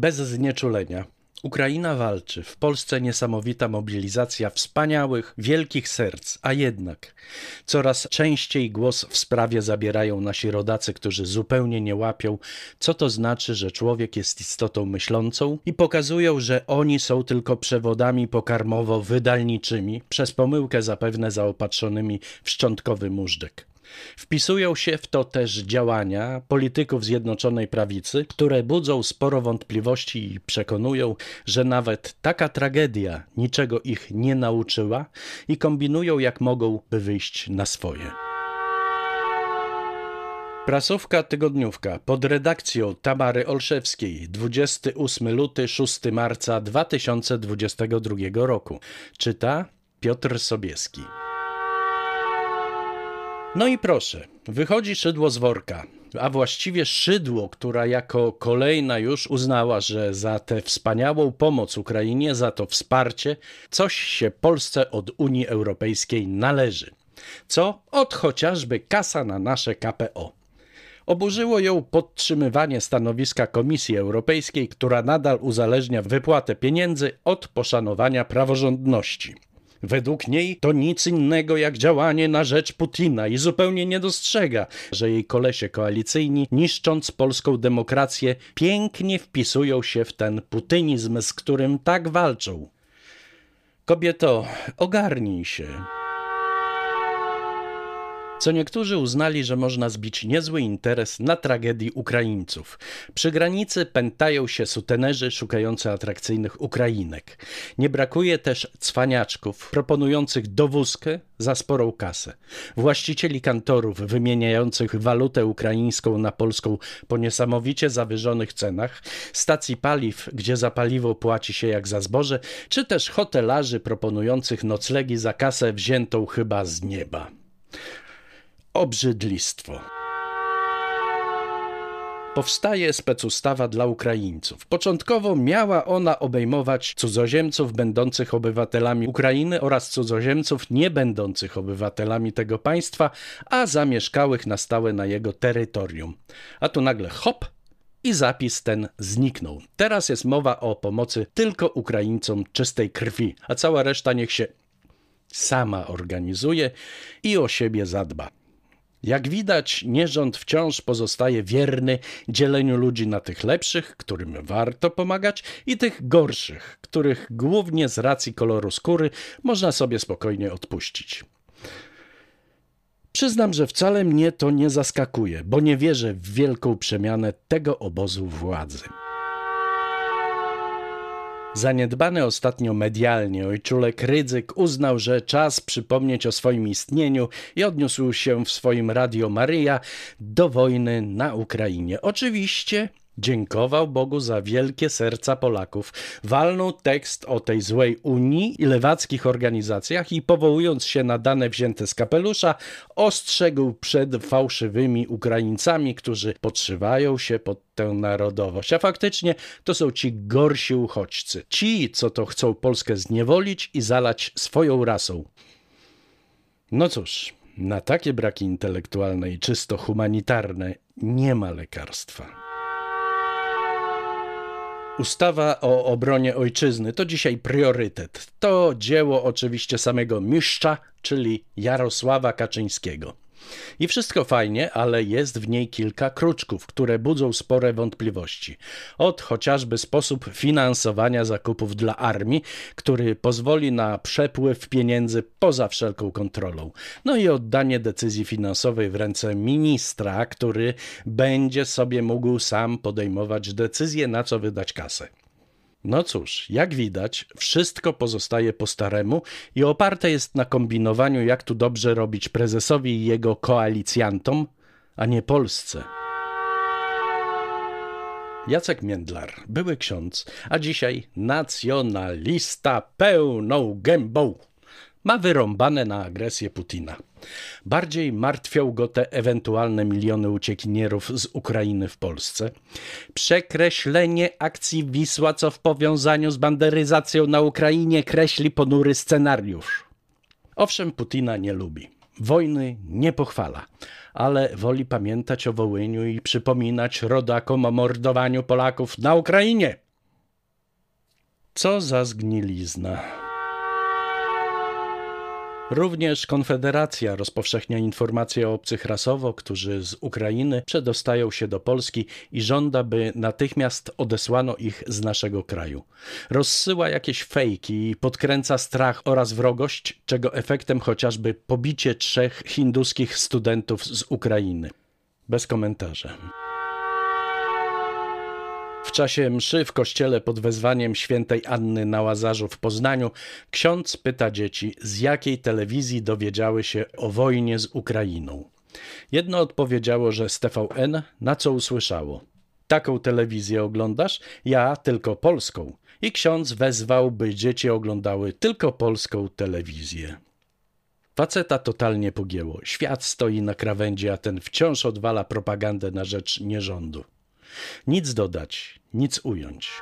Bez znieczulenia. Ukraina walczy, w Polsce niesamowita mobilizacja wspaniałych, wielkich serc, a jednak coraz częściej głos w sprawie zabierają nasi rodacy, którzy zupełnie nie łapią, co to znaczy, że człowiek jest istotą myślącą i pokazują, że oni są tylko przewodami pokarmowo-wydalniczymi, przez pomyłkę zapewne zaopatrzonymi w szczątkowy móżdżek. Wpisują się w to też działania polityków Zjednoczonej Prawicy, które budzą sporo wątpliwości i przekonują, że nawet taka tragedia niczego ich nie nauczyła i kombinują jak mogą, by wyjść na swoje. Prasówka tygodniówka pod redakcją Tamary Olszewskiej 28 luty 6 marca 2022 roku. Czyta Piotr Sobieski. No i proszę, wychodzi szydło z worka, a właściwie szydło, która jako kolejna już uznała, że za tę wspaniałą pomoc Ukrainie, za to wsparcie, coś się Polsce od Unii Europejskiej należy. Co? Od chociażby kasa na nasze KPO. Oburzyło ją podtrzymywanie stanowiska Komisji Europejskiej, która nadal uzależnia wypłatę pieniędzy od poszanowania praworządności. Według niej to nic innego jak działanie na rzecz Putina i zupełnie nie dostrzega, że jej kolesie koalicyjni, niszcząc polską demokrację, pięknie wpisują się w ten putynizm, z którym tak walczą. Kobieto, ogarnij się co niektórzy uznali, że można zbić niezły interes na tragedii Ukraińców. Przy granicy pętają się sutenerzy szukający atrakcyjnych Ukrainek. Nie brakuje też cwaniaczków proponujących dowózkę za sporą kasę. Właścicieli kantorów wymieniających walutę ukraińską na polską po niesamowicie zawyżonych cenach, stacji paliw, gdzie za paliwo płaci się jak za zboże, czy też hotelarzy proponujących noclegi za kasę wziętą chyba z nieba obrzydlistwo. Powstaje specustawa dla Ukraińców. Początkowo miała ona obejmować cudzoziemców będących obywatelami Ukrainy oraz cudzoziemców nie będących obywatelami tego państwa, a zamieszkałych na stałe na jego terytorium. A tu nagle hop i zapis ten zniknął. Teraz jest mowa o pomocy tylko Ukraińcom czystej krwi, a cała reszta niech się sama organizuje i o siebie zadba. Jak widać, nierząd wciąż pozostaje wierny dzieleniu ludzi na tych lepszych, którym warto pomagać, i tych gorszych, których głównie z racji koloru skóry można sobie spokojnie odpuścić. Przyznam, że wcale mnie to nie zaskakuje, bo nie wierzę w wielką przemianę tego obozu władzy. Zaniedbany ostatnio medialnie ojczulek Rydzyk uznał, że czas przypomnieć o swoim istnieniu i odniósł się w swoim Radio Maryja do wojny na Ukrainie. Oczywiście Dziękował Bogu za wielkie serca Polaków. Walnął tekst o tej złej Unii i lewackich organizacjach i powołując się na dane wzięte z kapelusza, ostrzegł przed fałszywymi Ukraińcami, którzy podszywają się pod tę narodowość. A faktycznie to są ci gorsi uchodźcy. Ci, co to chcą Polskę zniewolić i zalać swoją rasą. No cóż, na takie braki intelektualne i czysto humanitarne nie ma lekarstwa. Ustawa o obronie ojczyzny to dzisiaj priorytet. To dzieło oczywiście samego mistrza, czyli Jarosława Kaczyńskiego. I wszystko fajnie, ale jest w niej kilka kruczków, które budzą spore wątpliwości. Od chociażby sposób finansowania zakupów dla armii, który pozwoli na przepływ pieniędzy poza wszelką kontrolą. No i oddanie decyzji finansowej w ręce ministra, który będzie sobie mógł sam podejmować decyzję, na co wydać kasę. No cóż, jak widać, wszystko pozostaje po staremu i oparte jest na kombinowaniu, jak tu dobrze robić prezesowi i jego koalicjantom, a nie Polsce. Jacek Międlar, były ksiądz, a dzisiaj nacjonalista pełną gębą ma wyrąbane na agresję Putina. Bardziej martwią go te ewentualne miliony uciekinierów z Ukrainy w Polsce. Przekreślenie akcji Wisła, co w powiązaniu z banderyzacją na Ukrainie kreśli ponury scenariusz. Owszem, Putina nie lubi. Wojny nie pochwala, ale woli pamiętać o Wołyniu i przypominać rodakom o mordowaniu Polaków na Ukrainie. Co za zgnilizna. Również Konfederacja rozpowszechnia informacje o obcych rasowo, którzy z Ukrainy przedostają się do Polski i żąda, by natychmiast odesłano ich z naszego kraju. Rozsyła jakieś fejki i podkręca strach oraz wrogość, czego efektem chociażby pobicie trzech hinduskich studentów z Ukrainy. Bez komentarza. Czasie mszy w kościele pod wezwaniem świętej Anny na Łazarzu w Poznaniu ksiądz pyta dzieci, z jakiej telewizji dowiedziały się o wojnie z Ukrainą. Jedno odpowiedziało, że z TVN, na co usłyszało. Taką telewizję oglądasz? Ja tylko polską. I ksiądz wezwał, by dzieci oglądały tylko polską telewizję. Faceta totalnie pogięło. Świat stoi na krawędzi, a ten wciąż odwala propagandę na rzecz nierządu. Nic dodać, nic ująć.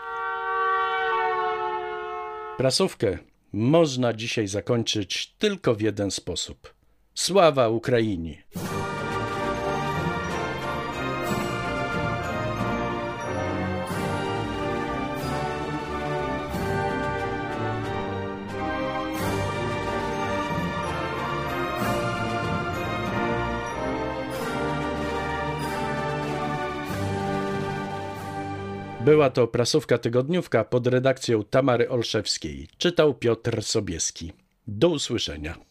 Prasówkę można dzisiaj zakończyć tylko w jeden sposób. Sława Ukrainie! Była to prasówka tygodniówka pod redakcją Tamary Olszewskiej. Czytał Piotr Sobieski. Do usłyszenia.